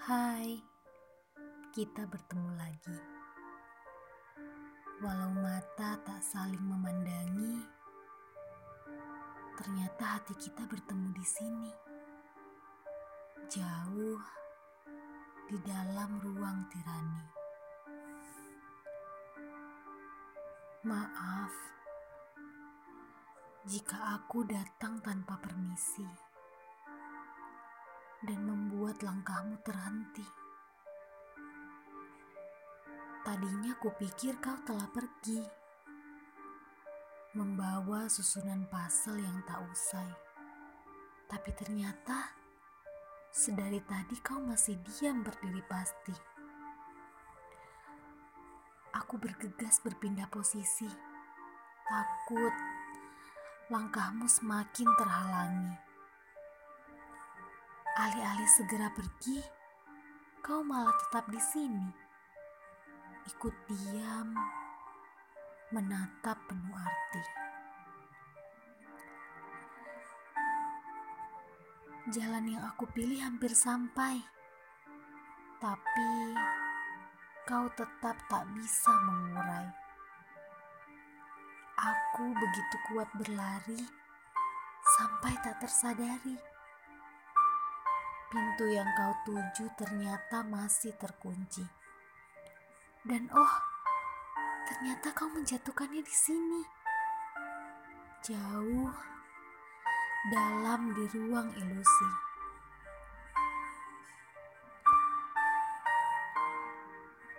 Hai, kita bertemu lagi. Walau mata tak saling memandangi, ternyata hati kita bertemu di sini. Jauh di dalam ruang tirani. Maaf jika aku datang tanpa permisi dan membuat langkahmu terhenti. Tadinya kupikir kau telah pergi, membawa susunan pasal yang tak usai. Tapi ternyata sedari tadi kau masih diam berdiri pasti. Aku bergegas berpindah posisi, takut langkahmu semakin terhalangi. Alih-alih segera pergi, kau malah tetap di sini. Ikut diam, menatap penuh arti. Jalan yang aku pilih hampir sampai, tapi kau tetap tak bisa mengurai. Aku begitu kuat berlari sampai tak tersadari pintu yang kau tuju ternyata masih terkunci. Dan oh, ternyata kau menjatuhkannya di sini. Jauh dalam di ruang ilusi.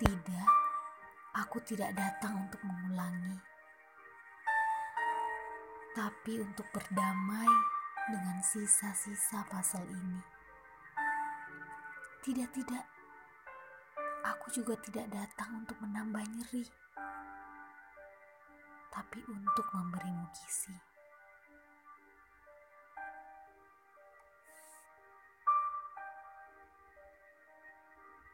Tidak, aku tidak datang untuk mengulangi. Tapi untuk berdamai dengan sisa-sisa pasal ini. Tidak, tidak. Aku juga tidak datang untuk menambah nyeri, tapi untuk memberimu kisi.